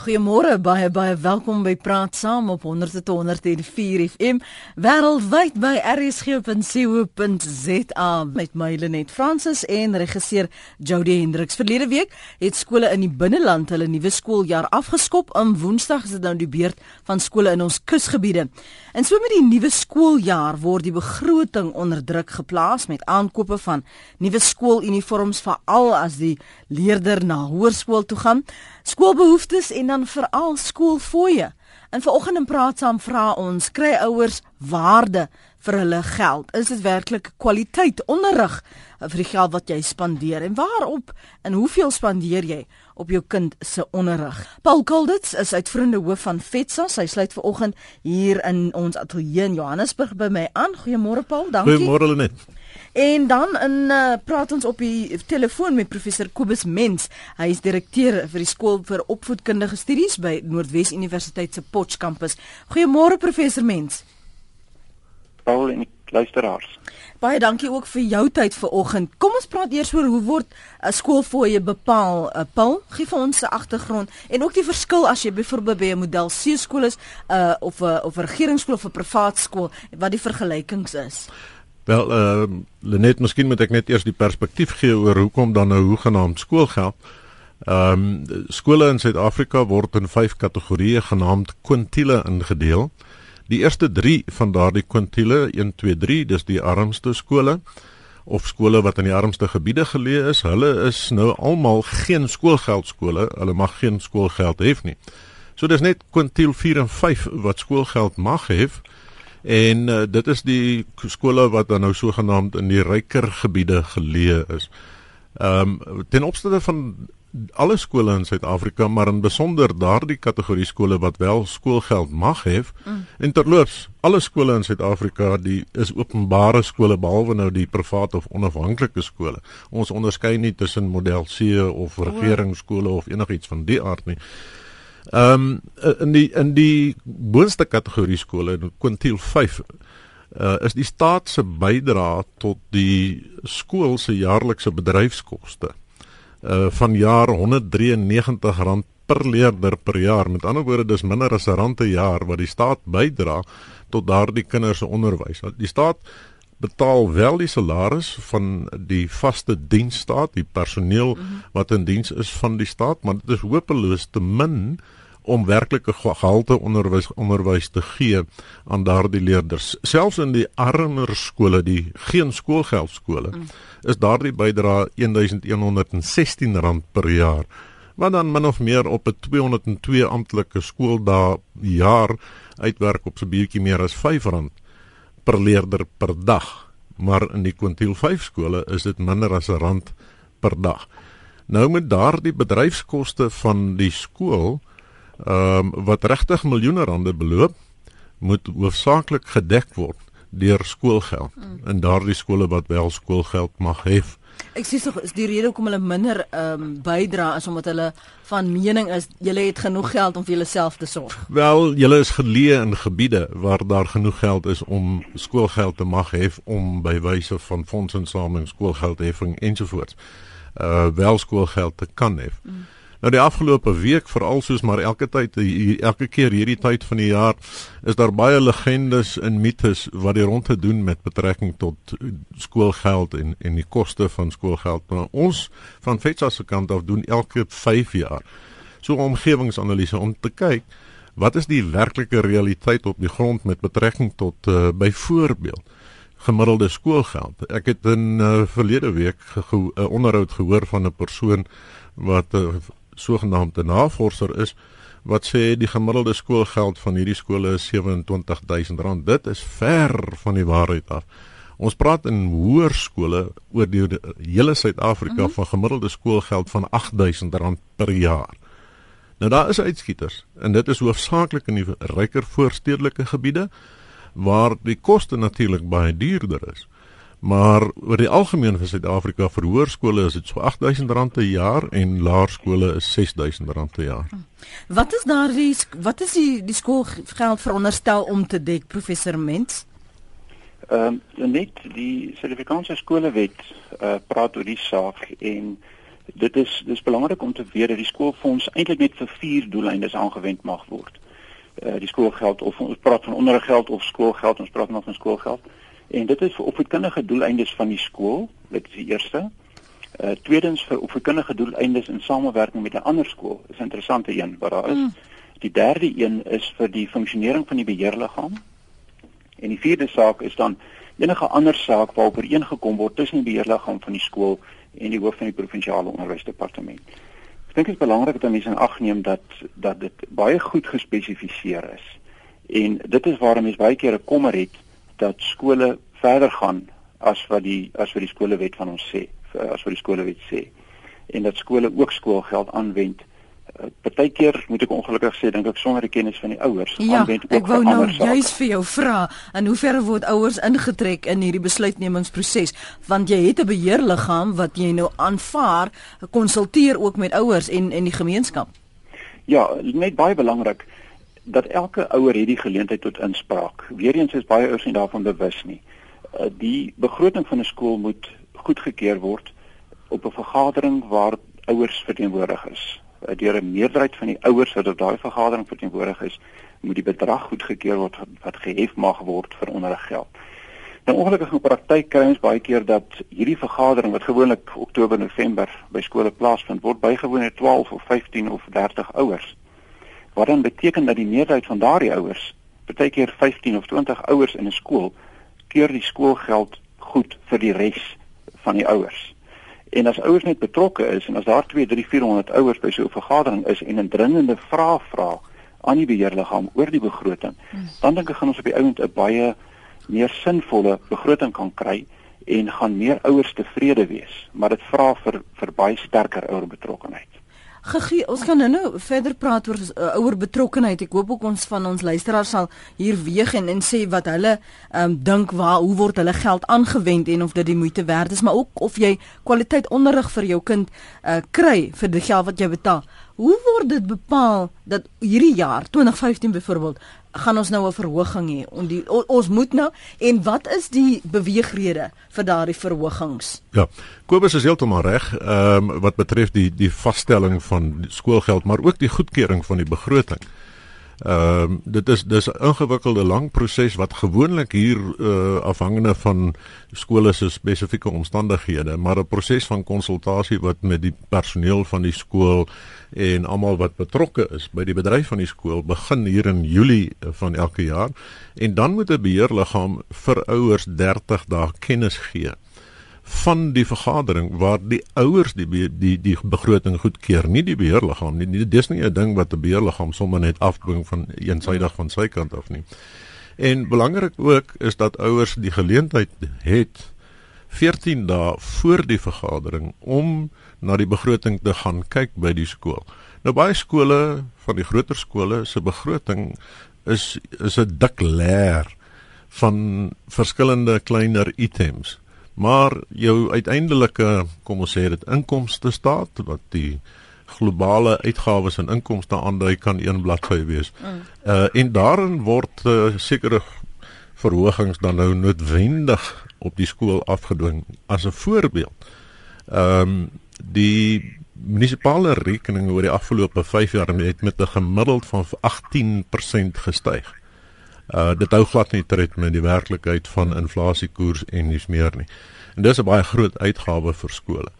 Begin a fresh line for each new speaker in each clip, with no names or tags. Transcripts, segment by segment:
Goeiemôre, baie baie welkom by Praat Saam op 100.104 FM wêreldwyd by rsg.co.za met my Lenet Fransis en regisseur Jody Hendriks. Verlede week het skole in die binneland hulle nuwe skooljaar afgeskop. Om Woensdag is dit nou die beurt van skole in ons kusgebiede. En so met die nuwe skooljaar word die begroting onder druk geplaas met aankope van nuwe skooluniforms vir al as die leerder na hoërskool toe gaan skoolbehoeftes en dan veral skoolfooie. En vanoggend in praat saam vra ons, kry ouers waarde vir hulle geld? Is dit werklik kwaliteit onderrig vir die geld wat jy spandeer en waarop en hoeveel spandeer jy op jou kind se onderrig? Paul Kulditz is uitvriende hoof van FETSA. Hy sluit vanoggend hier in ons ateljee in Johannesburg by my aan. Goeiemôre Paul, dankie.
Goeiemôre Lenet.
En dan in uh, praat ons op die telefoon met professor Kobus Mens. Hy is direkteur vir die skool vir opvoedkundige studies by Noordwes Universiteit se Potch kampus. Goeiemôre professor Mens.
Paul en luisteraars.
Baie dankie ook vir jou tyd vanoggend. Kom ons praat eers oor hoe word 'n skoolfooie bepaal. Uh, Paul, gee vir ons 'n agtergrond en ook die verskil as jy byvoorbeeld by 'n model C skool is uh, of 'n of 'n regeringsskool of 'n privaat skool, wat die vergelykings is.
Wel, uh, Lenet, miskien moet ek net eers die perspektief gee oor hoekom dan nou hoegenaamd skoolgeld. Ehm um, skole in Suid-Afrika word in vyf kategorieë genaamd kwintiele ingedeel. Die eerste 3 van daardie kwintiele, 1 2 3, dis die armste skole of skole wat in die armste gebiede geleë is. Hulle is nou almal geen skoolgeld skole. Hulle mag geen skoolgeld hê nie. So dis net kwintiel 4 en 5 wat skoolgeld mag hê. En uh, dit is die skole wat dan nou sogenaamd in die ryker gebiede geleë is. Ehm um, ten opsigte van alle skole in Suid-Afrika, maar in besonder daardie kategorie skole wat wel skoolgeld mag hê. Mm. En terloops, alle skole in Suid-Afrika, die is openbare skole behalwe nou die private of onafhanklike skole. Ons onderskei nie tussen model C of regeringsskole of enigiets van die aard nie. Ehm um, in die in die boonste kategorie skole in kwintiel 5 uh, is die staat se bydrae tot die skool se jaarlikse bedryfskoste uh van jaar R193 per leerder per jaar. Met ander woorde dis minder as 'n rand per jaar wat die staat bydra tot daardie kinders se onderwys. Die staat betaal wel die salaris van die vaste diensstaat, die personeel mhm. wat in diens is van die staat, maar dit is hopeloos te min om werklike gehalte onderwys onderwys te gee aan daardie leerders. Selfs in die armer skole, die geen skoolgeld skole, mm. is daardie bydrae R1116 per jaar. Wat dan min of meer op 'n 202 amptelike skooldae jaar uitwerk op so 'n bietjie meer as R5 per leerder per dag. Maar in die kwintiel 5 skole is dit minder as 'n rand per dag. Nou met daardie bedryfskoste van die skool ehm um, wat regtig miljoene rande beloop, moet hoofsaaklik gedek word deur skoolgeld mm. in daardie skole wat wel skoolgeld mag hê.
Ek sê tog is die rede hoekom hulle minder ehm um, bydra is omdat hulle van mening is julle het genoeg geld om vir julleself te sorg.
Wel, julle is geleë in gebiede waar daar genoeg geld is om skoolgeld te mag hê om by wyse van fondsinsameling, skoolgeldheffing ensovoorts uh wel skoolgeld te kan hê. Mm. Nou die afgelope week veral soos maar elke tyd elke keer hierdie tyd van die jaar is daar baie legendes en mites wat die rond te doen met betrekking tot skoolgeld en en die koste van skoolgeld. Maar ons van FETSA se kant af doen elke 5 jaar so 'n omgewingsanalise om te kyk wat is die werklike realiteit op die grond met betrekking tot uh, byvoorbeeld gemiddelde skoolgeld. Ek het in uh, verlede week 'n ge ge onderhoud gehoor van 'n persoon wat uh, sogenaamde navorser is wat sê die gemiddelde skoolgeld van hierdie skole is R27000. Dit is ver van die waarheid af. Ons praat in hoërskole oor die hele Suid-Afrika mm -hmm. van gemiddelde skoolgeld van R8000 per jaar. Nou daar is uitskieters en dit is hoofsaaklik in die ryker voorstedelike gebiede waar die koste natuurlik baie duurder is. Maar oor die algemeen vir Suid-Afrika vir hoërskole is dit so R8000 per jaar en laerskole is R6000 per jaar.
Wat is daardie wat is die die skoolgeld veronderstel om te dek professor Mens?
Ehm uh, net die Suid-Afrikaanse skolewet uh, praat oor die saak en Dit is dis belangrik om te weet dat die skoolfonds eintlik net vir vier doeleindes aangewend mag word. Uh die skoolgeld of ons praat van onderriggeld of skoolgeld, ons praat nog van skoolgeld. En dit is vir opvoedkundige doeleindes van die skool, dit is die eerste. Uh tweedens vir opvoedkundige doeleindes in samewerking met 'n ander skool. Dis 'n interessante een wat daar is. Mm. Die derde een is vir die funksionering van die beheerliggaam. En die vierde saak is dan enige ander saak waarop ooreengekom word tussen die beheerliggaam van die skool en die hoof van die provinsiale onderwysdepartement. Ek dink dit is belangrik dat mense in ag neem dat dat dit baie goed gespesifiseer is. En dit is waarom mense baie keer 'n kommer het dat skole verder gaan as wat die as wat die skolewet van ons sê, as wat die skolewet sê. En dat skole ook skoolgeld aanwend. Eh, partykeer moet ek ongelukkig sê dink ek sonder die kennis van die ouers
ja, aanwend ook ek wou nou juis vir jou vra in hoeverre word ouers ingetrek in hierdie besluitnemingsproses? Want jy het 'n beheerliggaam wat jy nou aanvaar konsulteer ook met ouers en en die gemeenskap.
Ja net baie belangrik dat elke ouer hierdie geleentheid tot inspraak weereens is baie ouers nie daarvan bewus nie eh, die begroting van 'n skool moet goedgekeur word op 'n vergadering waar ouers verteenwoordig is Eh, deur 'n meerderheid van die ouers wat op daai vergadering verteenwoordig is, moet die bedrag goedgekeur word wat gehef mag word vir onderriggeld. Nou ongelukkig in praktyk kry ons baie keer dat hierdie vergadering wat gewoonlik Oktober November by skole plaasvind, word bygewoon deur 12 of 15 of 30 ouers. Wat dan beteken dat die meerderheid van daardie ouers, baie keer 15 of 20 ouers in 'n skool, keur die skoolgeld goed vir die res van die ouers. En as ouers net betrokke is en as daar 2, 3, 400 ouers by so 'n vergadering is en 'n dringende vraag vra aan die beheerliggaam oor die begroting, hmm. dan dink ek gaan ons op die ouend 'n baie meer sinvolle begroting kan kry en gaan meer ouers tevrede wees. Maar dit vra vir vir baie sterker ouer betrokkenheid
gegee ons gaan nou-nou verder praat oor uh, ouer betrokkenheid. Ek hoop ook ons van ons luisteraars sal hier weeg en en sê wat hulle um, dink waar hoe word hulle geld aangewend en of dit die moeite werd is, maar ook of jy kwaliteit onderrig vir jou kind uh, kry vir die geld wat jy betaal. Hoe word dit bepaal dat hierdie jaar 2015 byvoorbeeld gaan ons nou 'n verhoging hê? On die, o, ons moet nou en wat is die beweegrede vir daardie verhogings?
Ja. Kobus is heeltemal reg. Ehm um, wat betref die die vaststelling van skoolgeld, maar ook die goedkeuring van die begroting. Ehm um, dit is dis 'n ingewikkelde lang proses wat gewoonlik hier uh, afhangende van skole se spesifieke omstandighede, maar 'n proses van konsultasie wat met die personeel van die skool en almal wat betrokke is by die bedryf van die skool begin hier in Julie van elke jaar. En dan moet 'n beheerliggaam vir ouers 30 dae kennis gee van die vergadering waar die ouers die die die begroting goedkeur, nie die beheerliggaam nie. Dit is nie 'n ding wat 'n beheerliggaam sommer net afdwing van eensydig van sy kant af nie. En belangrik ook is dat ouers die geleentheid het 14 dae voor die vergadering om na die begroting te gaan kyk by die skool. Nou baie skole van die groter skole se begroting is is 'n dik leer van verskillende kleiner items maar jou uiteindelike kom ons sê dit inkomste staat wat die globale uitgawes en inkomste aandui kan een bladsy wees. Mm. Uh en daarin word uh, sekere verhogings dan nou noodwendig op die skool afgedwing as 'n voorbeeld. Ehm um, die munisipale rekening oor die afgelope 5 jaar het met 'n gemiddeld van 18% gestyg. Uh dit hou glad nie tred met die werklikheid van inflasiekoers en nies meer nie. En dis 'n baie groot uitgawe vir skole.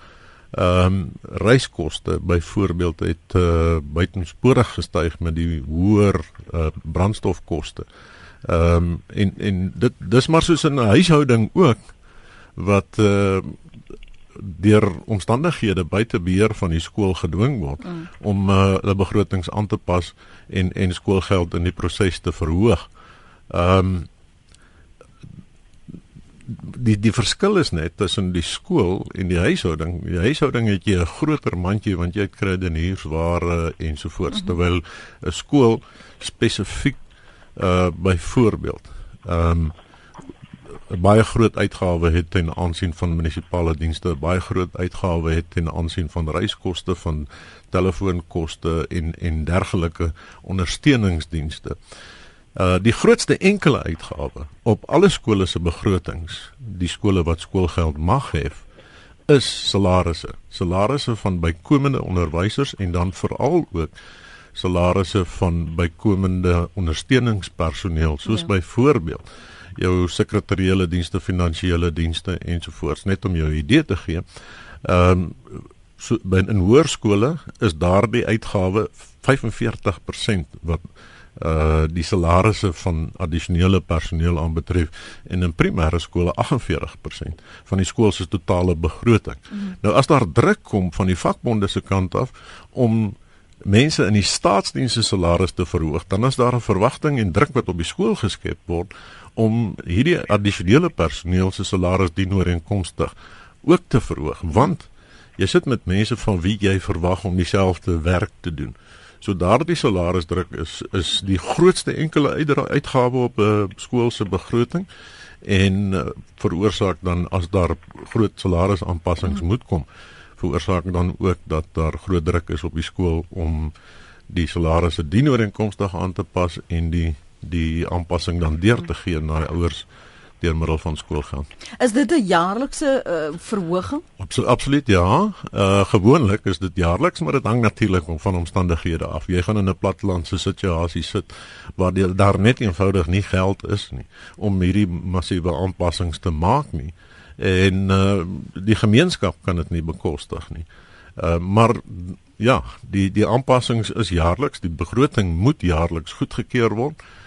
Ehm um, reiskoste byvoorbeeld het uh buitensporig gestyg met die hoër uh brandstofkoste. Ehm um, en en dit dis maar soos 'n huishouding ook wat uh deur omstandighede buite beheer van die skool gedwing word mm. om uh, hulle begrotings aan te pas en en skoolgeld in die proses te verhoog. Ehm um, die die verskil is net tussen die skool en die huishouding. Die huishouding het jy 'n groter mandjie want jy kry denhuursware ensovoorts mm -hmm. terwyl 'n skool spesifiek uh byvoorbeeld ehm um, baie groot uitgawe het ten aansien van munisipale dienste, baie groot uitgawe het ten aansien van reiskoste, van telefoonkoste en en dergelike ondersteuningsdienste. Uh die grootste enkele uitgawe op alle skole se begrotings, die skole wat skoolgeld mag hê, is salarisse. Salarisse van bykomende onderwysers en dan veral ook salarisse van bykomende ondersteuningspersoneel soos ja. byvoorbeeld jou sekretariële dienste, finansiële dienste ensovoorts net om jou 'n idee te gee. Ehm um, so by in hoërskole is daardie uitgawe 45% wat uh die salarisse van addisionele personeel aanbetref en in primêre skole 48% van die skool se totale begroting. Mm. Nou as daar druk kom van die vakbonde se kant af om mense in die staatsdiens se salarisse te verhoog, dan is daar 'n verwagting en druk wat op die skool geskep word om hierdie addisionele personeel se salarisse dienooreenkomstig ook te verhoog, want jy sit met mense van wie jy verwag om dieselfde werk te doen. So daardie salarisdruk is is die grootste enkele uitgawe op 'n uh, skool se begroting en uh, veroorsaak dan as daar groot salarisaanpassings moet kom veroorsaak dan ook dat daar groot druk is op die skool om die salarisse dienooreenkomstig aan te pas en die die aanpassing dan deur te gee na die ouers deur middel van skoolgeld.
Is dit 'n jaarlikse uh, verhoging?
Absoluut absoluut ja. Uh gewoonlik is dit jaarliks, maar dit hang natuurlik van omstandighede af. Jy gaan in 'n plattelandse situasie sit waar die, daar net eenvoudig nie geld is nie om hierdie massiewe aanpassings te maak nie. En uh die gemeenskap kan dit nie bekostig nie. Uh maar ja, die die aanpassings is jaarliks, die begroting moet jaarliks goedgekeur word. Uh,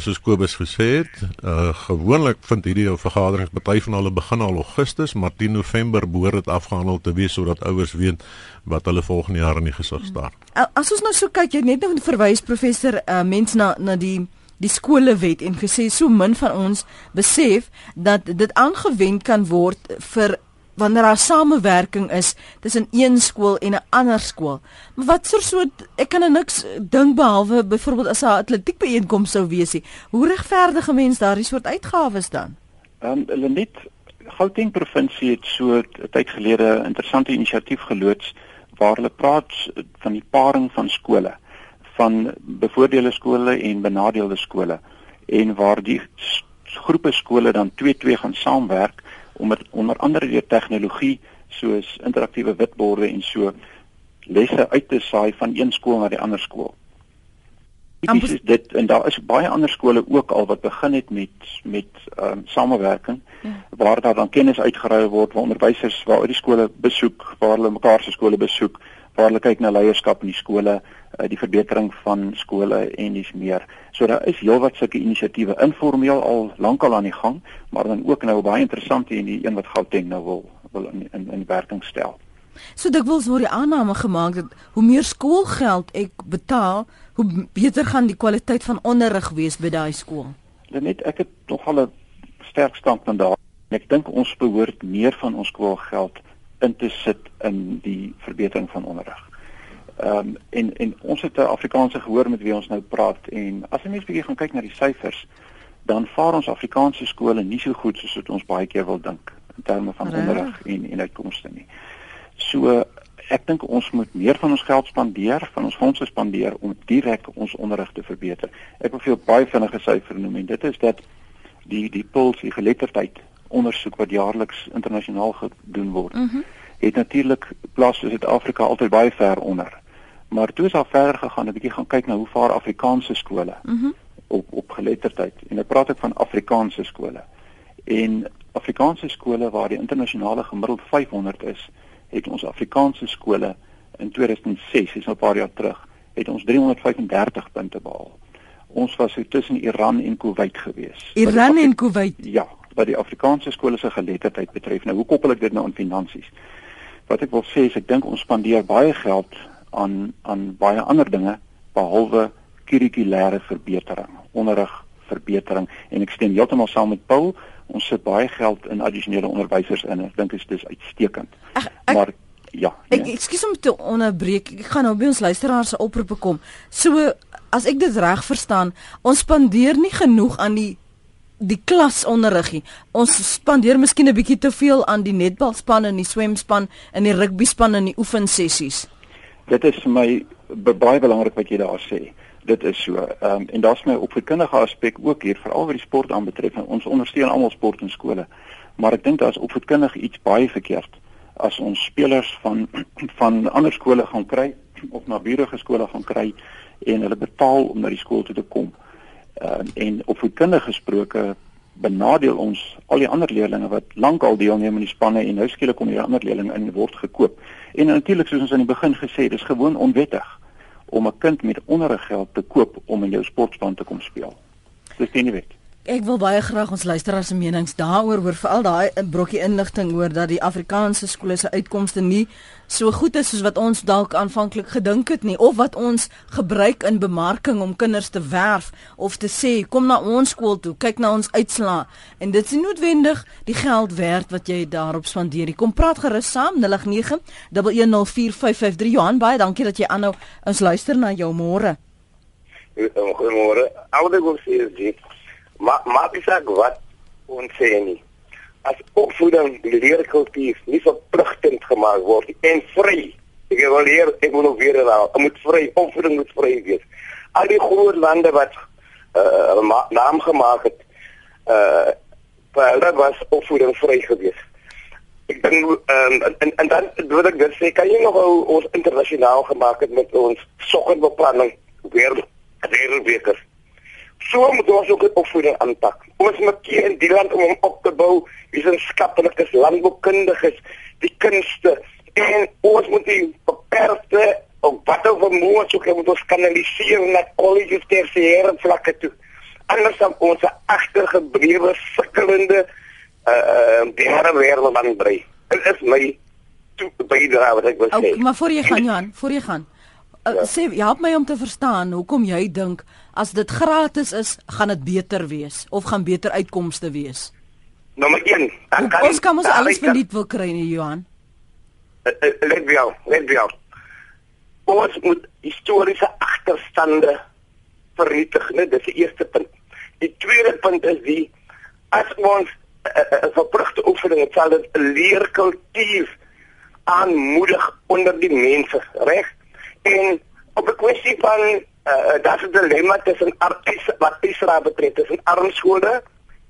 soos Kobus gesê het, uh, gewoonlik vind hierdie vergaderings party van hulle begin al Augustus, maar 10 November behoort dit afgehandel te wees sodat ouers weet wat hulle volgende jaar in die gesig staar.
Hmm. As ons nou so kyk, jy net nou verwys professor uh, mens na na die die skolewet en gesê so min van ons besef dat dit aangewend kan word vir wanneer daar samewerking is tussen een skool en 'n ander skool. Maar wat soort so ek kan er niks dink behalwe byvoorbeeld as 'n atletiek byeenkoms sou wees nie. Hoe regverdige mens daardie soort uitgawes dan?
Ehm um, hulle net Gauteng provinsie het so 'n tyd gelede 'n interessante inisiatief geloods waar hulle praat van die paring van skole van bevoordeelde skole en benadeelde skole en waar die groepe skole dan 2-2 gaan saamwerk om met onder andere deur tegnologie soos interaktiewe witborde en so lesse uit te saai van een skool na die ander skool. Dit is dit en daar is baie ander skole ook al wat begin het met met ehm um, samewerking ja. waar daar dan kennis uitgeruil word waar onderwysers waar uit die skole besoek, waar hulle mekaar se skole besoek, waar hulle kyk na leierskap in die skole, uh, die verbetering van skole en dis meer. So daar is heelwat sulke inisiatiewe informeel al lankal aan die gang, maar dan ook nou baie interessant hier in die een wat Gauteng nou wil wil in in, in werking stel.
So dikwels word die aanname gemaak dat hoe meer skoolgeld ek betaal, hoe beter gaan die kwaliteit van onderrig wees by daai skool.
Net ek het nog al 'n sterk standpunt daar. Ek dink ons behoort meer van ons skoolgeld in te sit in die verbetering van onderrig. Ehm um, en en ons het 'n Afrikaanse gehoor met wie ons nou praat en as jy mens bietjie gaan kyk na die syfers, dan vaar ons Afrikaanse skole nie so goed soos wat ons baie keer wil dink in terme van onderrig en en uitkomste nie. So ek dink ons moet meer van ons geld spandeer, van ons fondse spandeer om direk ons onderrig te verbeter. Ek wil vir jou baie vinnige syfer noem en dit is dat die die puls die geletterdheid ondersoek wat jaarliks internasionaal gedoen word. Mm -hmm. Het natuurlik plaas in Suid-Afrika altyd baie ver onder. Maar toe is daar verder gegaan, 'n bietjie gaan kyk na hoe vaar Afrikaanse skole mm -hmm. op op geletterdheid. En ek praat ek van Afrikaanse skole. En Afrikaanse skole waar die internasionale gemiddeld 500 is, het ons Afrikaanse skole in 2006, dis nou 'n paar jaar terug, het ons 335 punte behaal. Ons was so tussen Iran en Kuwait gewees.
Iran en Kuwait.
Ja, wat die Afrikaanse skole se geletterdheid betref. Nou hoe koppel ek dit nou aan finansies? Wat ek wil sê is ek dink ons spandeer baie geld aan aan baie ander dinge behalwe kurrikulêre verbetering, onderrig verbetering en ek stem heeltemal saam met Paul. Ons sit baie geld in addisionele onderwysers in. Ek dink dit is uitstekend. Ach, ek, maar ja.
Ek nee. ekskuus om te onderbreek. Ek gaan nou by ons luisteraars se oproepe kom. So as ek dit reg verstaan, ons spandeer nie genoeg aan die die klasonderrigie. Ons spandeer miskien 'n bietjie te veel aan die netbalspan en die swemspan en die rugbyspan en die oefensessies.
Dit is vir my baie belangrik wat jy daar sê. Dit is so. Ehm um, en daar's my opvoedkundige aspek ook hier veral wat die sport aanbetref. Ons ondersteun almal sport in skole. Maar ek dink daar's opvoedkundig iets baie verkeerd as ons spelers van van ander skole gaan kry of na buurige skole gaan kry en hulle betaal om na die skool toe te kom. Uh, en op voedkundige gesproke benadeel ons al die ander leerders wat lankal deelneem aan die spanne en nou skielik kom hierdie ander leerders in word gekoop. En natuurlik soos ons aan die begin gesê het, dis gewoon onwettig om 'n kind met onderriggeld te koop om in jou sportspan te kom speel. Dis nie wet.
Ek wil baie graag ons luisteraars se menings daaroor hoor, veral daai brokkie inligting oor dat die Afrikaanse skole se uitkomste nie so goed is soos wat ons dalk aanvanklik gedink het nie of wat ons gebruik in bemarking om kinders te werf of te sê kom na ons skool toe, kyk na ons uitslaa en dit is nie noodwendig die geld werd wat jy daarop spandeer. Kom praat gerus saam 089 1104553 Johan baie dankie dat jy aanhou ons luister na jou môre.
Goeiemôre. Oude gou sê dit maar maar dis ek wat ons sê nie as opvoeding leerkultuur nie verpligtend gemaak word en vry. Ek wil hier ek wil nog weer nou moet vry opvoeding moet vry wees. Al die groot lande wat uh, naam gemaak het uh hulle was opvoeding vry gewees. Ek dink um, en en dan wil ek dit sê kan jy nog ons internasionaal gemaak het met ons sokkerbeplanning weer wereldbeker So moet ons ook opvoeding aanpak. Ons moet keer in die land om hom op te bou, wetenskaplikes, landboukundiges, die kunste en ons moet die beperkte op wat oor moet ook moet ons kanaliseer na colleges tersiêre vlakke toe. Anders dan ons agtergeblewe sukkelende uh uh derde wêreldland brei. Dit is my toe bydra wat ek wil sê.
Okay, maar voor jy gaan Johan, voor jy gaan. Uh, ja. sê help my om te verstaan hoekom jy dink as dit gratis is, gaan dit beter wees of gaan beter uitkomste wees.
Nommer 1.
Ons kan ons alles verniet wil kry nie, Johan.
Uh, uh, let wel, let wel. Ons moet historiese agterstande vernietig, net dis die eerste punt. Die tweede punt is die as ons 'n uh, uh, verpligte oefening sal dit 'n leerkultuur aanmoedig onder die mense, reg? En op 'n kwessie van uh, dat is 'n dilemma tussen wat Israel betref tussen arm skole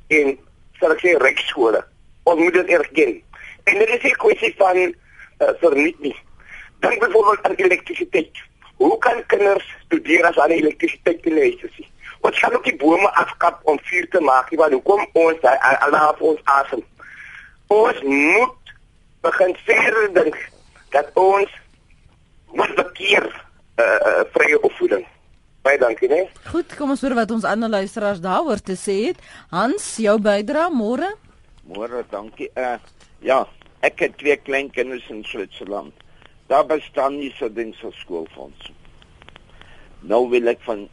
en sal ek sê ryk skole. Ons moet dit erken. En dit is 'n kwessie van uh, verniet nie. Dink byvoorbeeld aan elektrisiteit. Hoe kan kinders studeer as hulle elektrisiteit nie het nie? Ons kan ook die bome afkap om vuur te maak, want hoekom ons alaf ons asem? Ons moet begin verder dink dat ons moet bekeer uh, uh, vrye opvoeding. Baie dankie, né?
Goed, kom ons hoor wat ons ander luisteraars daaroor te sê het. Hans, jou bydrae môre?
Môre, dankie. Uh ja, ek het twee klein kinders in Switserland. Daar bestaan nie so ding so skoolfonds. Nou wil ek van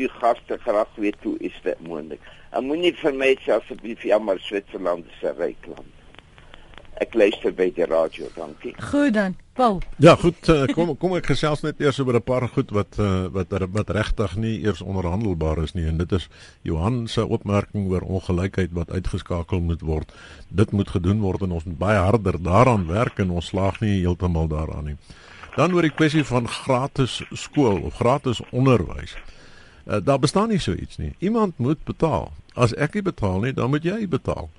u gaste graag weet hoe is dit moontlik? En moenie vir my sê asseblief ja, maar Switserland is 'n ryk land. Ek luister by die radio, dankie.
Goed dan. Paul.
Ja, goed, uh, kom kom ek gesels net eers oor 'n paar goed wat uh, wat wat regtig nie eers onderhandelbaar is nie en dit is Johan se opmerking oor ongelykheid wat uitgeskakel moet word. Dit moet gedoen word en ons moet baie harder daaraan werk en ons slaag nie heeltemal daaraan nie. Dan oor die kwessie van gratis skool of gratis onderwys. Uh, daar bestaan nie so iets nie. Iemand moet betaal. As ek nie betaal nie, dan moet jy betaal.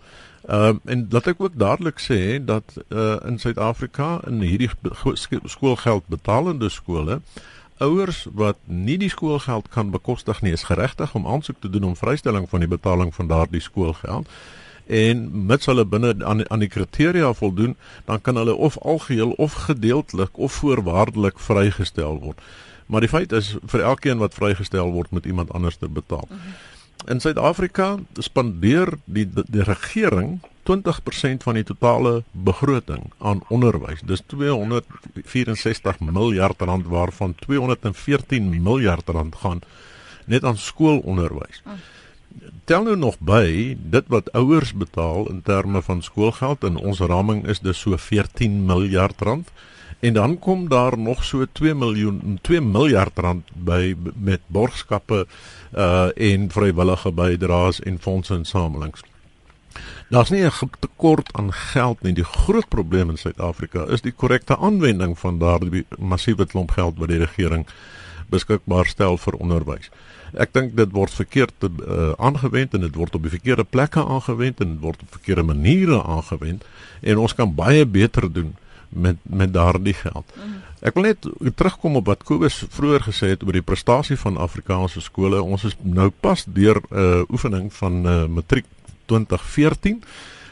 Ehm uh, en laat ek ook dadelik sê dat uh in Suid-Afrika in hierdie skoolgeld betalende skole ouers wat nie die skoolgeld kan bekostig nie is geregtig om aansoek te doen om vrystelling van die betaling van daardie skoolgeld. En mits hulle binne aan aan die kriteria voldoen dan kan hulle of algeheel of gedeeltelik of voorwaardelik vrygestel word. Maar die feit is vir elkeen wat vrygestel word moet iemand anders te betaal. Mm -hmm. In Suid-Afrika spandeer die, die die regering 20% van die totale begroting aan onderwys. Dis 264 miljard rand waarvan 214 miljard rand gaan net aan skoolonderwys. Tel nou nog by dit wat ouers betaal in terme van skoolgeld en ons raming is dus so 14 miljard rand. En dan kom daar nog so 2 miljoen 2 miljard rand by met borgskappe uh en vrywillige bydraes en fondsinsamelings. Daar's nie 'n tekort aan geld nie. Die groot probleem in Suid-Afrika is die korrekte aanwending van daardie massiewe klomp geld wat die regering beskikbaar stel vir onderwys. Ek dink dit word verkeerd uh, aangewend en dit word op die verkeerde plekke aangewend en dit word op verkeerde maniere aangewend en ons kan baie beter doen met met daardie geld. Ek wil net terugkom op wat Kobus vroeër gesê het oor die prestasie van Afrikaanse skole. Ons is nou pas deur 'n uh, oefening van uh, matriek 2014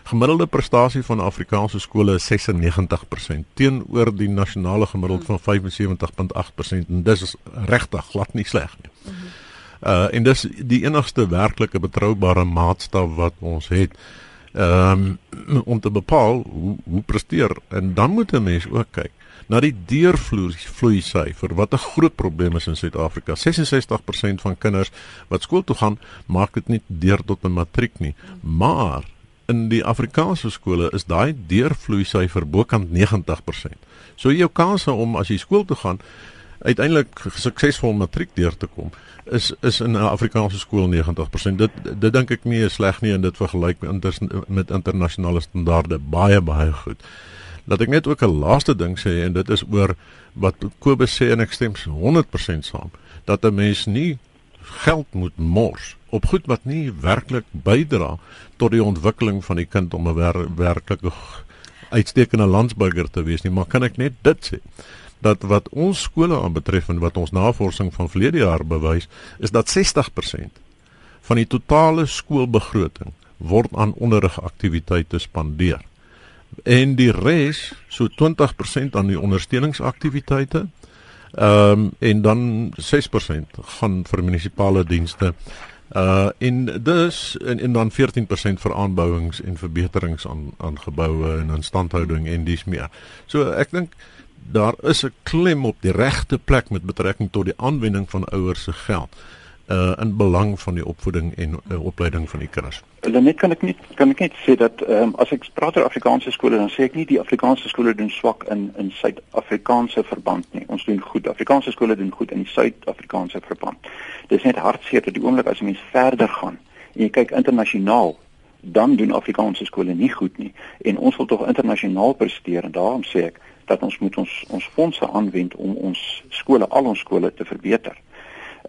gemiddelde prestasie van Afrikaanse skole is 96% teenoor die nasionale gemiddeld van 75.8% en dis is regtig glad nie sleg nie. Uh en dis die enigste werklike betroubare maatstaf wat ons het um, om te bepaal hoe hoe presteer en dan moet 'n mens ook kyk na die deurvloei syfer wat 'n groot probleem is in Suid-Afrika. 66% van kinders wat skool toe gaan, maak dit nie deur tot 'n matriek nie. Maar in die Afrikaanse skole is daai deurvloei syfer bokant 90%. So jou kanse om as jy skool toe gaan uiteindelik suksesvol matriek deur te kom is is in 'n Afrikaanse skool 90%. Dit dit dink ek nie is sleg nie en dit vergelyk met inter, met internasionale standaarde baie baie goed. Laat ek net ook 'n laaste ding sê en dit is oor wat Kobus sê en ek stem 100% saam dat 'n mens nie geld moet mors op goed wat nie werklik bydra tot die ontwikkeling van die kind om 'n wer werklike uitstekende landsburger te wees nie, maar kan ek net dit sê dat wat ons skole aanbetref en wat ons navorsing van verlede jaar bewys, is dat 60% van die totale skoolbegroting word aan onderrigaktiwiteite spandeer. En die res, so 20% aan die ondersteuningsaktiwiteite, Ehm um, en dan 6% gaan vir munisipale dienste. Uh en dus en, en dan 14% vir aanbouings en verbeterings aan aan geboue en instandhouding en dis meer. So ek dink daar is 'n klem op die regte plek met betrekking tot die aanwending van ouers se geld uh in belang van die opvoeding en uh, opleiding van die kinders.
Hulle net kan ek net kan ek net sê dat ehm um, as ek praat oor Afrikaanse skole dan sê ek nie die Afrikaanse skole doen swak in in Suid-Afrikaanse verband nie. Ons doen goed. Afrikaanse skole doen goed in die Suid-Afrikaanse verband. Dit is net hartseer dat die oomblik as jy mens verder gaan en jy kyk internasionaal dan doen Afrikaanse skole nie goed nie en ons wil tog internasionaal presteer en daarom sê ek dat ons moet ons ons fondse aanwend om ons skole al ons skole te verbeter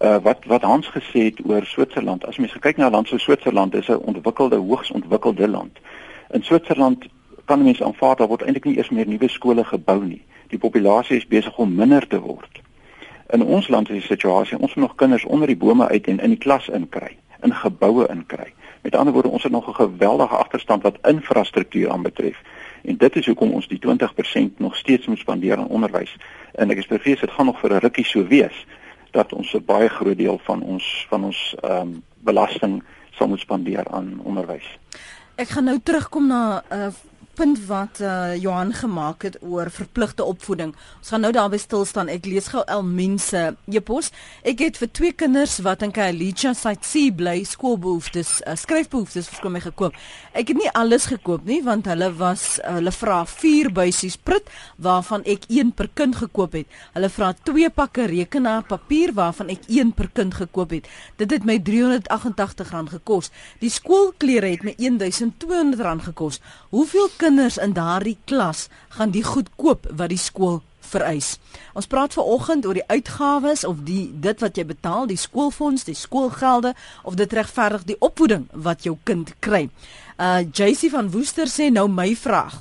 uh, wat wat Hans gesê het oor Switserland. As mens kyk na 'n land so Switserland, is 'n ontwikkelde, hoogs ontwikkelde land. In Switserland kan mense aanvaar daar word eintlik nie eers meer nuwe skole gebou nie. Die populasie is besig om minder te word. In ons land is die situasie ons moet nog kinders onder die bome uit en in die klas inkry, in geboue inkry. Met ander woorde, ons het nog 'n geweldige agterstand wat infrastruktuur aanbetref. En dit is hoekom ons die 20% nog steeds moet spandeer aan onderwys. En ek is bevrees dit gaan nog vir 'n rukkie so wees dat ons 'n baie groot deel van ons van ons ehm um, belasting sal moet spandeer aan onderwys.
Ek gaan nou terugkom na 'n uh, punt wat uh, Johan gemaak het oor verpligte opvoeding. Ons gaan nou daarby stil staan. Ek lees gou el mense epos. Ek het vir twee kinders wat in Khayelitsha C bly skoolbehoeftes, uh, skryfbehoeftes vir my gekoop. Ek het nie alles gekoop nie want hulle was uh, hulle vra 4 buisies prit waarvan ek 1 per kind gekoop het. Hulle vra 2 pakke rekenaarpapier waarvan ek 1 per kind gekoop het. Dit het my R388 gekos. Die skoolklere het my R1200 gekos. Hoeveel kinders in daardie klas gaan die goed koop wat die skool vereis. Ons praat ver oggend oor die uitgawes of die dit wat jy betaal, die skoolfonds, die skoolgelde of dit regverdig die opvoeding wat jou kind kry. Uh JC van Woester sê nou my vraag.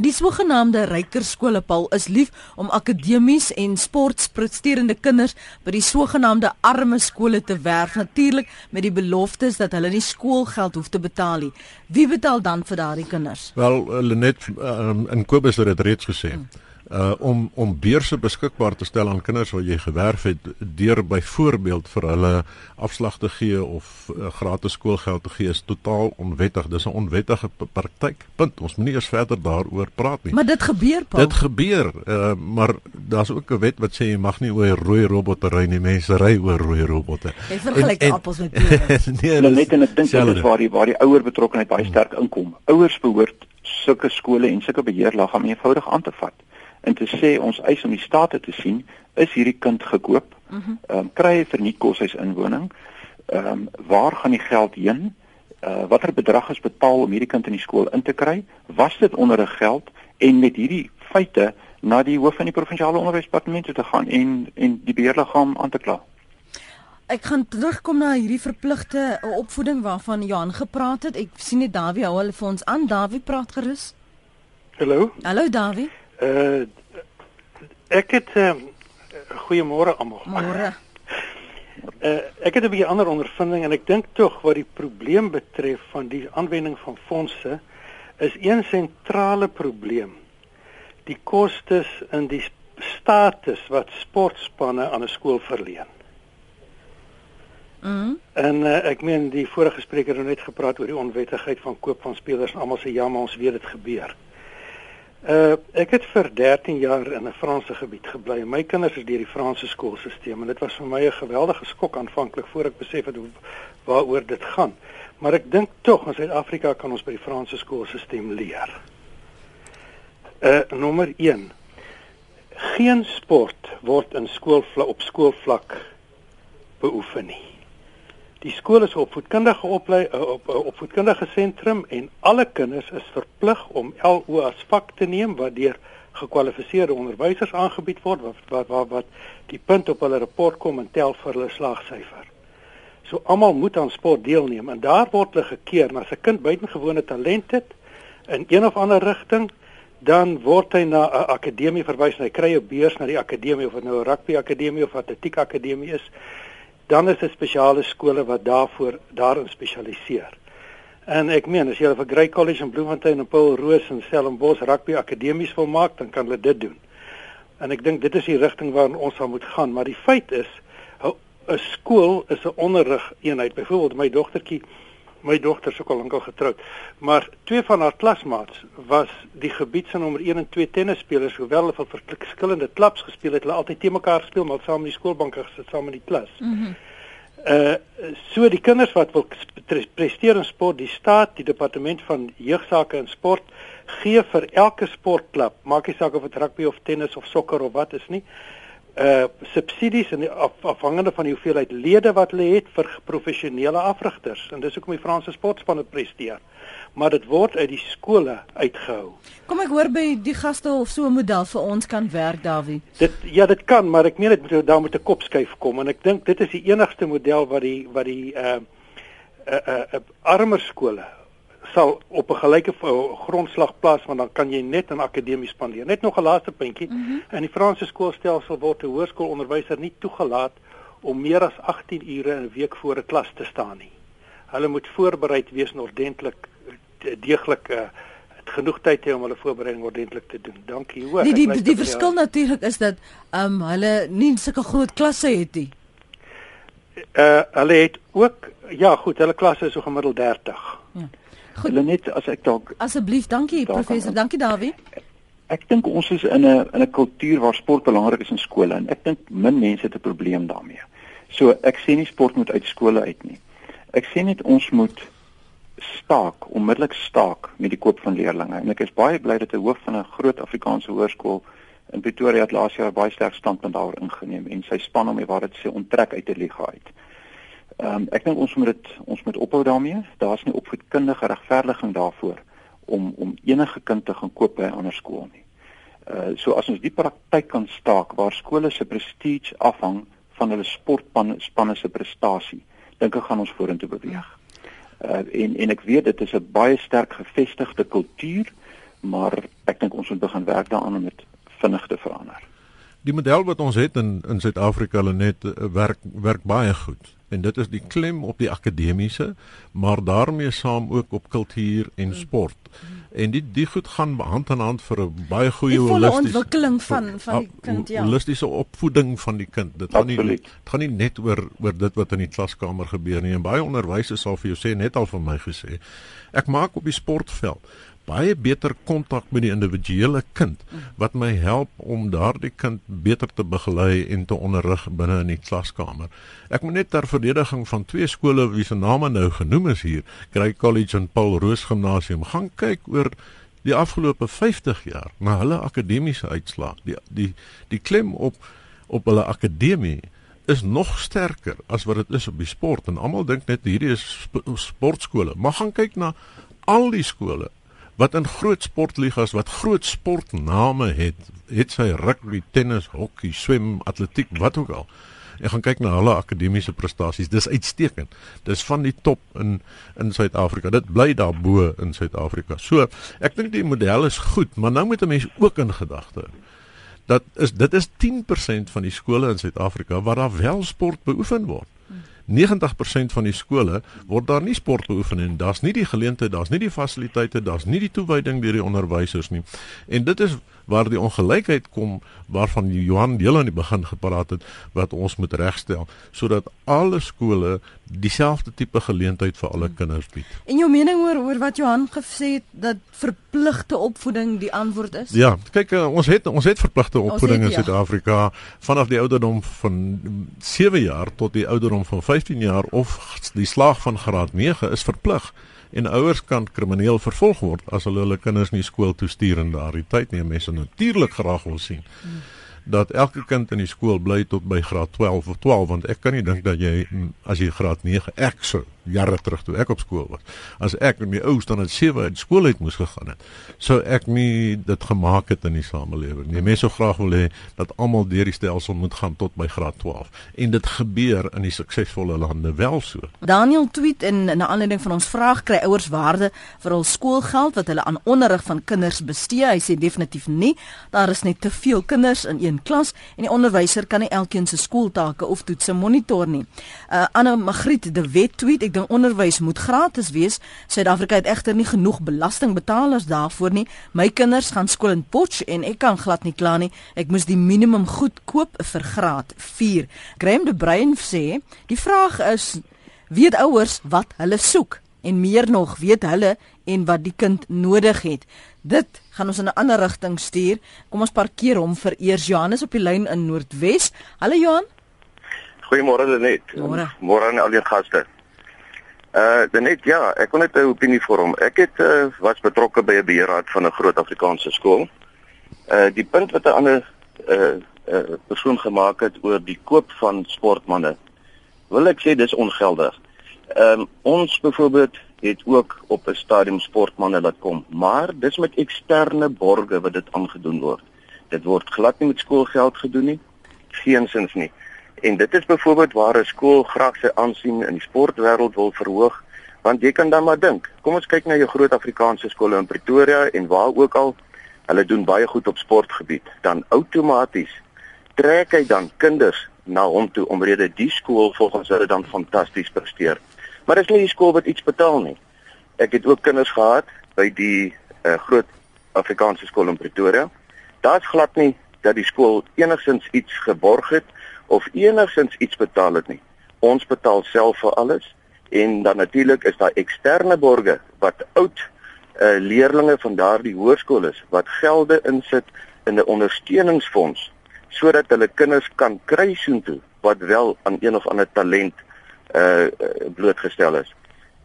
Die sogenaamde ryker skole Paul is lief om akademies en sportpresterende kinders by die sogenaamde arme skole te werf natuurlik met die beloftes dat hulle nie skoolgeld hoef te betaal nie. Wie betaal dan vir daardie kinders?
Wel, Lenet um, in Kobus het dit reeds gesê. Hmm uh om om beurse beskikbaar te stel aan kinders wat jy gewerf het deur byvoorbeeld vir hulle afslag te gee of uh, gratis skoolgeld te gee is totaal onwettig. Dis 'n onwettige praktyk. Punt. Ons moenie eers verder daaroor praat nie.
Maar dit gebeur, Paul.
Dit gebeur. Uh maar daar's ook 'n wet wat sê jy mag nie oor rooi robotte ry nie. Mense ry oor rooi robotte.
Jy vergelyk appels met pere.
nee, net en ek dink dit is waar die waar die ouer betrokkeheid baie sterk inkom. Ouers behoort sulke skole en sulke beheerliggame eenvoudig aan te vat en te sê ons eis om die state te sien is hierdie kind gekoop. Mhm. Ehm mm um, kry hy verniet koshuis inwoning. Ehm um, waar gaan die geld heen? Uh watter bedrag is betaal om hierdie kind in die skool in te kry? Was dit onder 'n geld en met hierdie feite na die hoof van die provinsiale onderwysdepartement te gaan en en die beheerliggaam aan te kla?
Ek gaan terugkom na hierdie verpligte opvoeding waarvan Johan gepraat het. Ek sien net Dawie hou hulle vir ons aan. Dawie praat gerus.
Hallo.
Hallo Dawie.
Uh ek het uh, goeiemôre almal.
Môre.
Uh ek het 'n bietjie ander ondervinding en ek dink tog wat die probleem betref van die aanwending van fondse is een sentrale probleem. Die kostes in die status wat sportspanne aan 'n skool verleen.
Mhm.
En uh, ek meen die vorige spreker het net gepraat oor die onwettigheid van koop van spelers en almal sê ja, maar ons weet dit gebeur. Uh ek het vir 13 jaar in 'n Franse gebied gebly. My kinders is deur die Franse skoolstelsel en dit was vir my 'n geweldige skok aanvanklik voor ek besef het hoe waaroor dit gaan. Maar ek dink tog in Suid-Afrika kan ons by die Franse skoolstelsel leer. Uh nommer 1. Geen sport word in skoolvlak op skoolvlak beoefen nie. Die skool is 'n opvoedkundige oplei op 'n opvoedkundige sentrum en alle kinders is verplig om LO as vak te neem wat deur gekwalifiseerde onderwysers aangebied word wat wat wat, wat die punt op hulle rapport kom en tel vir hulle slagsyfer. So almal moet aan sport deelneem en daar word hulle gekeer as 'n kind buitengewone talent het in een of ander rigting dan word hy na 'n akademie verwys en hy kry 'n beurs na die akademie of dit nou 'n rugby akademie of atletiek akademie is dan is dit spesiale skole wat daarvoor daarin spesialiseer. En ek meen as jy vir Grey College in Bloemfontein en Paul Roos en Stellenbosch rugby akademies wil maak, dan kan hulle dit doen. En ek dink dit is die rigting waarin ons sal moet gaan, maar die feit is 'n skool is 'n onderrig eenheid. Byvoorbeeld my dogtertjie my dogter ook al lankal getroud. Maar twee van haar klasmaats was die gebied se nommer 1 en 2 tennisspelers, hoewel hulle vir verskillende klubs gespeel het, hulle altyd te mekaar gespeel, maar saam in die skoolbanke gesit saam in die klas.
Mm
uh so die kinders wat wil presteer in sport, die staat, die departement van jeugsake en sport gee vir elke sportklub, maak nie saak of dit rugby of tennis of sokker of wat is nie, uh subsidies en af, afhangende van die hoeveelheid lede wat hulle het vir professionele afrigters en dis hoekom die Franse sportspanne presteer. Maar dit word uit die skole uitgehou.
Kom ek hoor by die gaste of so 'n model vir ons kan werk, Dawie.
Dit ja, dit kan, maar ek meen dit moet daar met 'n kop skuif kom en ek dink dit is die enigste model wat die wat die uh uh, uh, uh armer skole sal op 'n gelyke grondslag plaas want dan kan jy net in akademie spandeer. Net nog 'n laaste puntjie. Mm -hmm. In die Franse skoolstelsel word 'n hoërskoolonderwyser nie toegelaat om meer as 18 ure in 'n week voor 'n klas te staan nie. Hulle moet voorbereid wees en ordentlik deeglik uh, genoeg tyd hê om hulle voorbereiding ordentlik te doen. Dankie hoor.
Die die, die, die verskil natuurlik is dat ehm um, hulle nie sulke groot klasse het nie.
Uh hulle het ook ja, goed, hulle klasse is so gemiddeld 30.
Goed. Hulle net as ek dalk
Asseblief, dankie professor. Dankie Dawie.
Ek dink ons is in 'n in 'n kultuur waar sport belangrik is in skole en ek dink min mense het 'n probleem daarmee. So ek sê nie sport moet uit skole uit nie. Ek sê net ons moet staak, onmiddellik staak met die koop van leerdlinge. En ek is baie bly dat 'n hoof van 'n groot Afrikaanse hoërskool in Pretoria het laas jaar baie sterk standpunt daaroor ingeneem en sy span hom waar dit sê onttrek uit die liga uit. Ehm um, ek dink ons moet dit ons moet ophou daarmee. Daar's nie opvoedkundige regverdiging daarvoor om om enige kind te gaan koop by 'n ander skool nie. Uh so as ons die praktyk kan staak waar skole se prestige afhang van hulle sportspanne se prestasie, dink ek gaan ons vorentoe beweeg. Uh en en ek weet dit is 'n baie sterk gevestigde kultuur, maar ek dink ons moet begin werk daaraan om dit vinnig te verander.
Die model wat ons het in in Suid-Afrika hulle net uh, werk werk baie goed en dit is die klem op die akademiese maar daarmee saam ook op kultuur en sport. En die die goed gaan hand aan hand vir 'n baie goeie
holistiese ontwikkeling van van die kind ja.
Holistiese opvoeding van die kind. Dit gaan nie dit gaan nie net oor oor dit wat in die klaskamer gebeur nie. En baie onderwysers sal vir jou sê net al vir my gesê. Ek maak op die sportveld baie beter kontak met die individuele kind wat my help om daardie kind beter te begelei en te onderrig binne in die klaskamer. Ek moet net ter verdediging van twee skole wie se name nou genoem is hier, Grey College en Paul Roos Gimnasium, gaan kyk oor die afgelope 50 jaar na hulle akademiese uitslae. Die die die klem op op hulle akademie is nog sterker as wat dit is op die sport en almal dink net hierdie is sp sportskole maar gaan kyk na al die skole wat in groot sportligas wat groot sportname het, het sy rugby, tennis, hokkie, swem, atletiek, wat ook al. en gaan kyk na hulle akademiese prestasies. Dis uitstekend. Dis van die top in in Suid-Afrika. Dit bly daar bo in Suid-Afrika. So, ek dink die model is goed, maar nou moet 'n mens ook in gedagte hou dat is dit is 10% van die skole in Suid-Afrika waar daar wel sport beoefen word. 90% van die skole word daar nie sport beoefen en daar's nie die geleenthede, daar's nie die fasiliteite, daar's nie die toewyding deur die onderwysers nie. En dit is waar die ongelykheid kom waarvan Johan deel aan die begin gepraat het wat ons moet regstel sodat alle skole dieselfde tipe geleentheid vir alle kinders bied.
En jou mening oor oor wat Johan gesê het dat verpligte opvoeding die antwoord is?
Ja, kyk uh, ons het ons het verpligte opvoeding het, in Suid-Afrika ja. vanaf die ouderdom van 7 jaar tot die ouderdom van 15 jaar of die slaag van graad 9 is verplig en ouers kan krimineel vervolg word as hulle hulle kinders nie skool toe stuur in daardie tyd nie. Mense natuurlik graag wil sien. Dat elke kind in die skool bly tot by graad 12 of 12 want ek kan nie dink dat jy as jy graad 9 ek so jare terug toe ek op skool was as ek met my ou het 7 uit skool uit moes gegaan het sou ek nie dit gemaak het in die samelewing nie. Mense sou graag wil hê dat almal deur die stelsel moet gaan tot by graad 12 en dit gebeur in die suksesvolle lande wel so.
Daniel tweet in 'n aanleiding van ons vraag kry ouers waarde vir hul skoolgeld wat hulle aan onderrig van kinders bestee. Hy sê definitief nie. Daar is net te veel kinders in een klas en die onderwyser kan nie elkeen se skooltake of toetse monitor nie. Uh Anne Magriet de Wet tweet ek dink onderwys moet gratis wees. Suid-Afrika het egter nie genoeg belastingbetalers daarvoor nie. My kinders gaan skool in Potch en ek kan glad nie kla nie. Ek moes die minimum goed koop vir graad 4. Graham de Bruin sê, die vraag is weet ouers wat hulle soek en meer nog weet hulle en wat die kind nodig het. Dit gaan ons in 'n ander rigting stuur. Kom ons parkeer hom vir eers Johannes op die lyn in Noordwes. Hallo Johan.
Goeiemôre net. Môre aan al die gaste. Uh net ja, ek wil net 'n opinie vorm. Ek het uh, was betrokke by 'n beheerraad van 'n groot Afrikaanse skool. Uh die punt wat 'n ander uh, uh persoon gemaak het oor die koop van sportmanne. Wil ek sê dis ongeldig. Ehm um, ons byvoorbeeld het ook op 'n stadium sportmanne laat kom, maar dis met eksterne borge wat dit aangedoen word. Dit word glad nie met skoolgeld gedoen nie. Geensins nie. En dit is byvoorbeeld waar 'n skool graag sy aansien in die sportwêreld wil verhoog, want jy kan dan maar dink. Kom ons kyk na jou groot Afrikaanse skole in Pretoria en waar ook al hulle doen baie goed op sportgebied, dan outomaties trek hy dan kinders na hom toe omrede die skool volgens hulle dan fantasties presteer. Maar dit is nie die skool wat iets betaal nie. Ek het ook kinders gehad by die uh, groot Afrikaanse skool in Pretoria. Daar's glad nie dat die skool enigsins iets geborg het of enigsins iets betaal het nie. Ons betaal self vir alles en dan natuurlik is daar eksterne borgers wat oud uh, leerdlinge van daardie hoërskool is wat gelde insit in 'n ondersteuningsfonds sodat hulle kinders kan kry soontoe wat wel aan een of ander talent uh blootgestel is.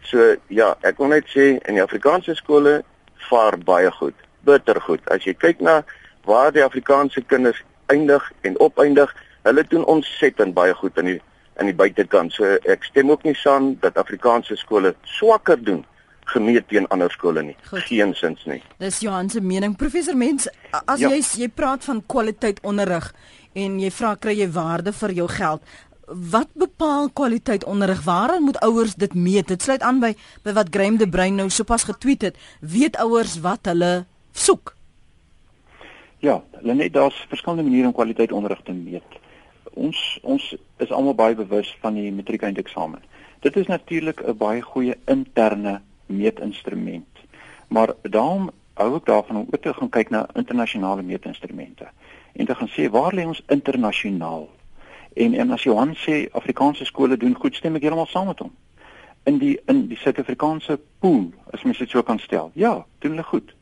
So ja, ek wil net sê in die Afrikaanse skole vaar baie goed, bitter goed. As jy kyk na waar die Afrikaanse kinders eindig en opeindig, hulle doen ontsettend baie goed in die in die buitekant. So ek stem ook nie saam dat Afrikaanse skole swakker doen gemeet teen ander skole nie. Geensins nie.
Dis Johan se mening. Professor Mens, as ja. jy jy praat van kwaliteit onderrig en jy vra kry jy waarde vir jou geld, wat bepaal kwaliteit onderrig? Waaraan moet ouers dit meet? Dit sluit aan by by wat Graham de Bruin nou sopas getweet het. Weet ouers wat hulle soek?
Ja, net daar's verskillende maniere om kwaliteit onderrig te meet. Ons ons is almal baie bewus van die matriekeindeeksamen. Dit is natuurlik 'n baie goeie interne meetinstrument. Maar daarom hou ek daarvan om ook te gaan kyk na internasionale meetinstrumente en te gaan sê waar lê ons internasionaal? En en as Johan sê Afrikaanse skole doen goed, stem ek heeltemal saam met hom. In die in die Suid-Afrikaanse pool, as mens dit so kan stel. Ja, doen hulle goed.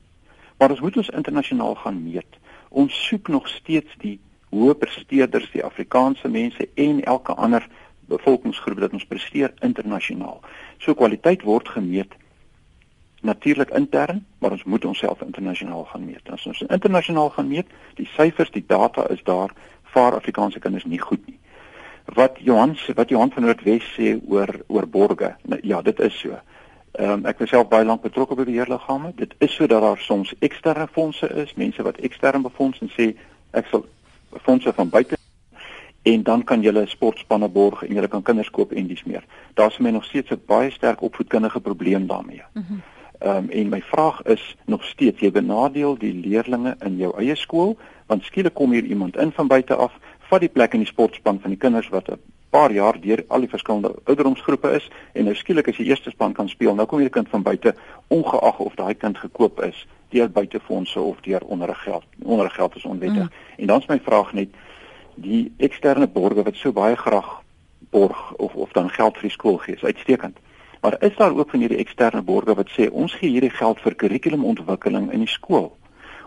Maar ons moet ons internasionaal gaan meet. Ons soek nog steeds die hoë presteerders, die Afrikaanse mense en elke ander bevolkingsgroep wat ons presteer internasionaal. So kwaliteit word gemeet natuurlik intern, maar ons moet onsself internasionaal gaan meet. As ons internasionaal gaan meet, die syfers, die data is daar, vaar Afrikaanse kinders nie goed nie wat Johan wat Johan van Noordwes sê oor oor borge. Nou, ja, dit is so. Ehm um, ek was self baie lank betrokke by beheerliggame. Dit is so dat daar soms eksterne fondse is, mense wat ekstern befonds en sê ek sal fondse van buite en dan kan julle sportspanne borg en julle kan kinders koop en dis meer. Daar's my nog steeds 'n baie sterk opvoedkundige probleem daarmee. Mhm. Ehm um, en my vraag is nog steeds jy benadeel die leerdlinge in jou eie skool want skielik kom hier iemand in van buite af vat die plek in die sportspan van die kinders wat 'n paar jaar deur al die verskillende ouderdomsgroepe is en nou skielik as die eerste span kan speel nou kom hier 'n kind van buite ongeag of daai kind gekoop is deur buitefondse of deur onderriggeld onderriggeld is onwettig mm. en dan is my vraag net die eksterne borgers wat so baie graag borg of of dan geld vir die skool gee, is uitstekend. Maar is daar ook van hierdie eksterne borgers wat sê ons gee hierdie geld vir kurrikulumontwikkeling in die skool?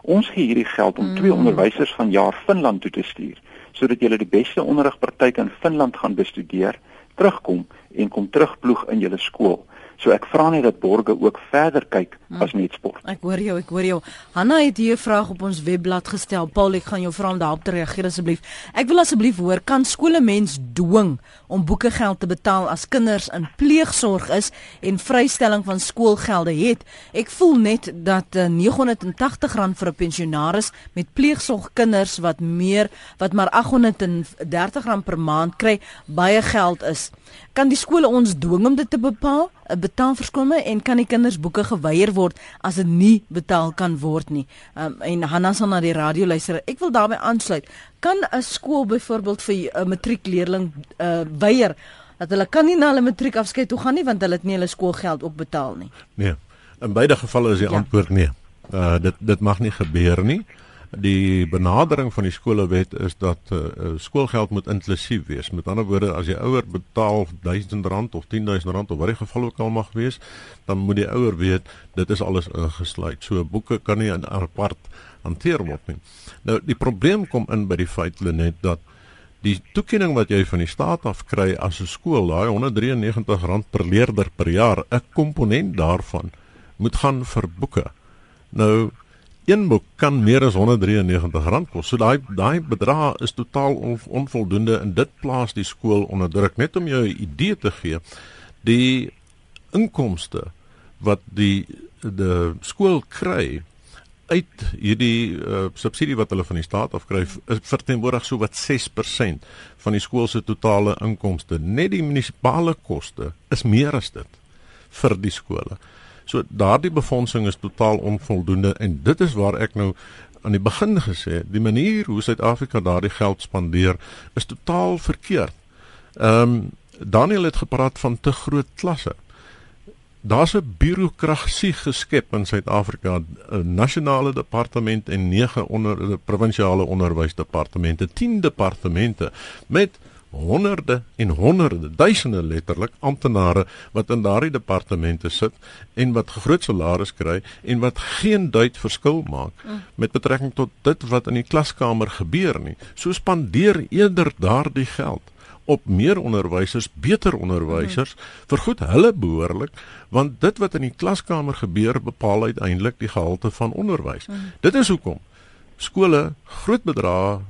Ons gee hierdie geld om mm. twee onderwysers van jaar Finland toe te stuur sodat julle die beste onderrigpraktyke in Finland gaan bestudeer, terugkom en kom terugploeg in julle skool. So ek vra net dat borge ook verder kyk hmm. as net sport.
Ek hoor jou, ek hoor jou. Hanna het hier 'n vraag op ons webblad gestel. Paul, ek gaan jou vra om daarop te reageer asseblief. Ek wil asseblief hoor, kan skole mens dwing om boekegeld te betaal as kinders in pleegsorg is en vrystelling van skoolgelde het? Ek voel net dat uh, eh, R980 vir 'n pensionaris met pleegsorgkinders wat meer wat maar R830 per maand kry, baie geld is. Kan die skole ons dwing om dit te bepaal? 'n Betaalverskomme en kan die kinders boeke geweier word as dit nie betaal kan word nie? Um, en Hanna sal na die radio luister. Ek wil daarbey aansluit. Kan 'n skool byvoorbeeld vir 'n matriekleerling uh, weier dat hulle kan nie na hulle matriek afskeid toe gaan nie want hulle het nie hulle skoolgeld ook betaal nie?
Nee. In beide gevalle is die ja. antwoord nee. Uh dit dit mag nie gebeur nie. Uh die benadering van die skolewet is dat uh, skoolgeld moet inklusief wees. Met ander woorde, as jy ouer betaal R1000 of R10000 of wat die geval ook al mag wees, dan moet die ouer weet dit is alles ingesluit. So boeke kan nie apart hanteer word nie. Nou die probleem kom in by die feit net dat die toekenning wat jy van die staat af kry as 'n skool, daai R193 per leerder per jaar, 'n komponent daarvan moet gaan vir boeke. Nou een boek kan meer as R193 kos. So daai daai bedrag is totaal on, onvoldoende en dit plaas die skool onder druk. Net om jou 'n idee te gee, die inkomste wat die die skool kry uit hierdie uh, subsidie wat hulle van die staat afkry verteenwoordig so wat 6% van die skool se totale inkomste. Net die munisipale koste is meer as dit vir die skole. So daardie befondsing is totaal onvoldoende en dit is waar ek nou aan die begin gesê het, die manier hoe Suid-Afrika daardie geld spandeer is totaal verkeerd. Ehm um, Daniel het gepraat van te groot klasse. Daar's 'n birokrasie geskep in Suid-Afrika, 'n nasionale departement en 9 onder provinsiale onderwysdepartemente, 10 departemente met honderde en honderde duisende letterlik amptenare wat in daardie departemente sit en wat groot salarisse kry en wat geen duit verskil maak mm. met betrekking tot dit wat in die klaskamer gebeur nie. So spandeer eerder daardie geld op meer onderwysers, beter onderwysers, mm. vergoed hulle behoorlik want dit wat in die klaskamer gebeur bepaal uiteindelik die gehalte van onderwys. Mm. Dit is hoekom skole groot bedrae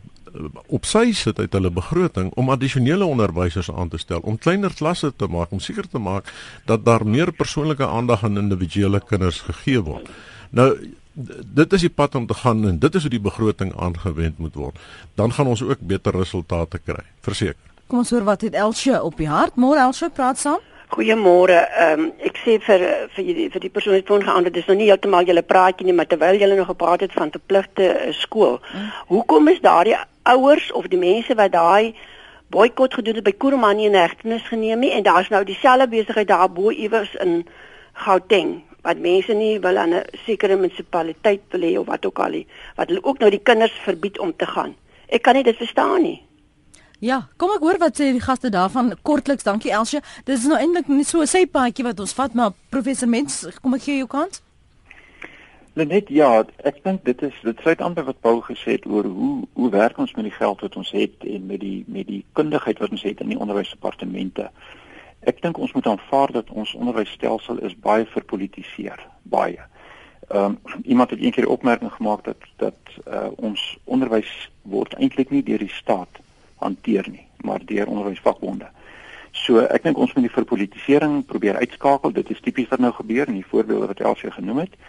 op sy sit uit hulle begroting om addisionele onderwysers aan te stel om kleiner klasse te maak om seker te maak dat daar meer persoonlike aandag aan individuele kinders gegee word. Nou dit is die pad om te gaan en dit is hoe die begroting aangewend moet word. Dan gaan ons ook beter resultate kry, verseker.
Kom ons hoor wat het Elsje op die hart. Môre Elsje praat saam.
Goeiemôre. Ehm um, ek sê vir vir die vir die persoon wat voorgeantwoord dis nog nie heeltemal julle praatjie nie, maar terwyl julle nog gepraat het van verpligte uh, skool. Hmm. Hoekom is daardie ouers of die mense wat daai boikot gedoen het by Kurmani in hegtenis geneem nie en daar's nou dieselfde besigheid daar bo iewers in Gauteng wat mense nie wil aan 'n sekere munisipaliteit wil hê of wat ook al nie, wat hulle ook nou die kinders verbied om te gaan. Ek kan nie dit verstaan nie.
Ja, kom ek hoor wat sê die gaste daarvan kortliks. Dankie Elsje. Dit is nou eintlik net so 'n sypaadjie wat ons vat, maar professor Mens, kom ek gee jou kans.
Net ja, ek dink dit is dit sluit aan by wat Paul gesê het oor hoe hoe werk ons met die geld wat ons het en met die met die kundigheid wat ons het in die onderwysdepartemente. Ek dink ons moet aanvaar dat ons onderwysstelsel is baie verpolitiseer, baie. Ehm um, iemand het eendag die opmerking gemaak dat dat uh, ons onderwys word eintlik nie deur die staat hanteer nie, maar deur onderwysvakbonde. So ek dink ons moet die verpolitisering probeer uitskakel. Dit is tipies wat nou gebeur in die voorbeelde wat Elsie genoem het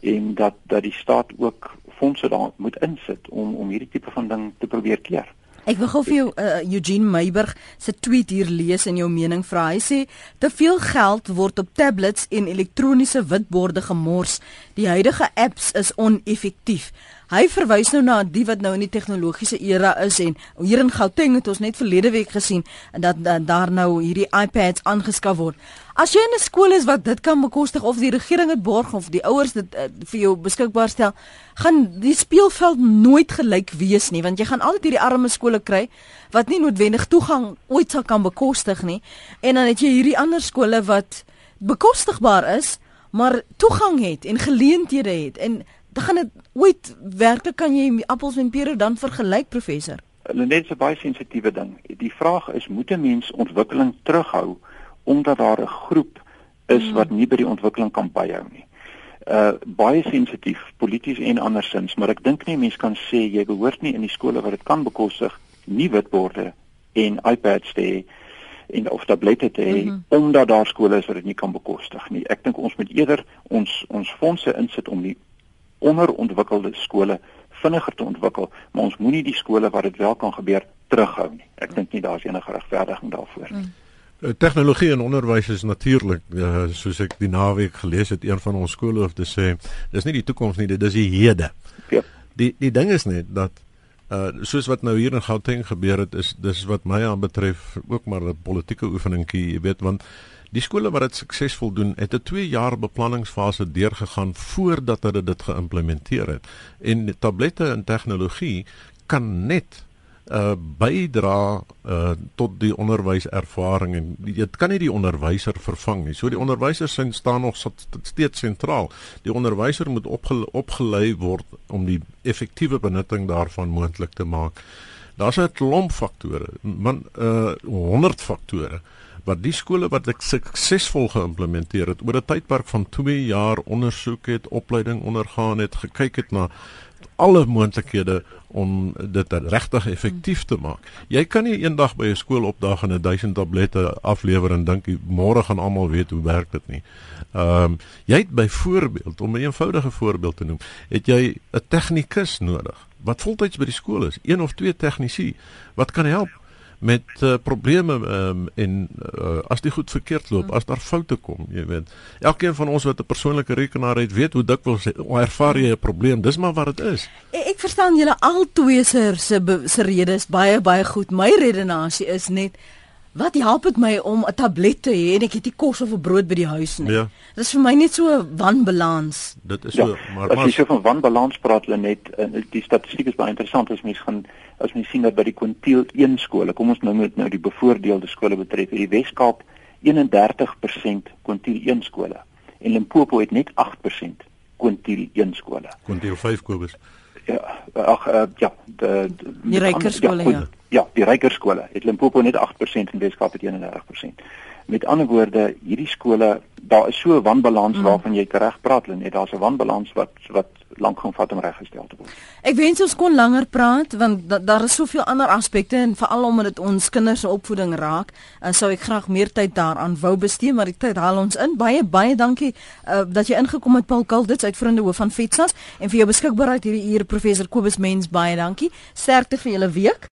en dat dat die staat ook fondse daar moet insit om om hierdie tipe van ding te probeer keer.
Ek wil gou vir jou uh, Eugene Meiburg se tweet hier lees en jou mening vra. Hy sê te veel geld word op tablets en elektroniese witborde gemors. Die huidige apps is oneffektief. Hy verwys nou na die wat nou in die tegnologiese era is en hier in Gauteng het ons net verlede week gesien dat, dat daar nou hierdie iPads aangeskaf word. As jy in 'n skool is wat dit kan bekostig of die regering dit borg of die ouers dit uh, vir jou beskikbaar stel, gaan die speelveld nooit gelyk wees nie want jy gaan altyd hierdie arme skole kry wat nie noodwendig toegang ooit sal kan bekostig nie en dan het jy hierdie ander skole wat bekostigbaar is maar toegang het en geleenthede het en dan gaan dit ooit werklik kan jy appels en pere dan vergelyk professor.
Hulle net 'n baie sensitiewe ding. Die vraag is moet 'n mens ontwikkeling terughou omdat daar 'n groep is hmm. wat nie by die ontwikkeling kan byhou nie. Uh baie sensitief polities en andersins, maar ek dink nie mense kan sê jy behoort nie in die skole wat dit kan bekostig nie witborde en iPads te hê en of tablette te hê mm -hmm. omdat daar skole is wat dit nie kan bekostig nie. Ek dink ons moet eerder ons ons fondse insit om die onderontwikkelde skole vinniger te ontwikkel, maar ons moenie die skole waar dit wel kan gebeur terughou nie. Ek dink nie daar's enige regverdiging daarvoor nie.
Mm. Tegnologie en onderwys is natuurlik uh, soos ek die naweek gelees het een van ons skoolhoofde sê dis nie die toekoms nie dit is die hede. Ja. Die die ding is net dat uh soos wat nou hier in Gauteng gebeur het is dis wat my aanbetref ook maar 'n politieke oefeningkie jy weet want Die skole wat dit suksesvol doen, het 'n 2 jaar beplanningsfase deurgegaan voordat hulle dit geïmplementeer het. En tablette en tegnologie kan net uh bydra uh tot die onderwyservaring en dit kan nie die onderwyser vervang nie. So die onderwyser sien staan nog steeds sentraal. Die onderwyser moet opge, opgelei word om die effektiewe benutting daarvan moontlik te maak. Daar's 'n klomp faktore, man uh 100 faktore wat die skole wat ek suksesvol geïmplementeer het oor 'n tydperk van 2 jaar ondersoek het, opleiding ondergaan het, gekyk het na alle moontlikhede om dit regtig effektief te maak. Jy kan nie eendag by 'n skool opdaag en 'n 1000 tablette aflewer en dink môre gaan almal weet hoe werk dit nie. Ehm um, jy het byvoorbeeld om 'n eenvoudige voorbeeld te noem, het jy 'n tegnikus nodig wat voltyds by die skool is, een of twee tegnisi wat kan help met uh, probleme um, en uh, as dit goed verkeerd loop, as daar foute kom, jy weet. Elkeen van ons wat 'n persoonlike rekenaar het, weet hoe dikwels ervaar jy 'n probleem. Dis maar wat dit is.
Ek, ek verstaan julle albei se se redes baie baie goed. My redenasie is net Wat help dit my om 'n tablet te hê en ek het nie kos of 'n brood by die huis nie. Ja. Dit is vir my net so 'n wanbalans.
Dit is so, ja,
maar as jy so van wanbalans praat, hulle net die statistiek is baie interessant as mens gaan as mens sien dat by die kwintiel 1 skole, kom ons nou met nou die bevoordeelde skole betref, in die Wes-Kaap 31% kwintiel 1 skole en Limpopo het net 8% kwintiel 1 skole.
Kwintiel 5 Kobus.
Ja, ag uh, ja, die
die ryker skole ja. ja.
Ja, die ryker skole het Limpopo net 8% en Weskaap het 31%. Met ander woorde, hierdie skole, daar is so 'n wanbalans mm. waarvan jy reg praat, net daar's 'n wanbalans wat wat lank gaan vat om reggestel te word.
Ek wens ons kon langer praat want da, daar is soveel ander aspekte en veral omdat dit ons kinders se opvoeding raak, en sou ek graag meer tyd daaraan wou bestee, maar die tyd haal ons in. Baie baie dankie uh, dat jy ingekom het Paul Kaldits uit vriende hoof van Vetsas en vir jou beskikbaarheid hierdie uur professor Kobus Mens baie dankie. Sterkte vir julle week.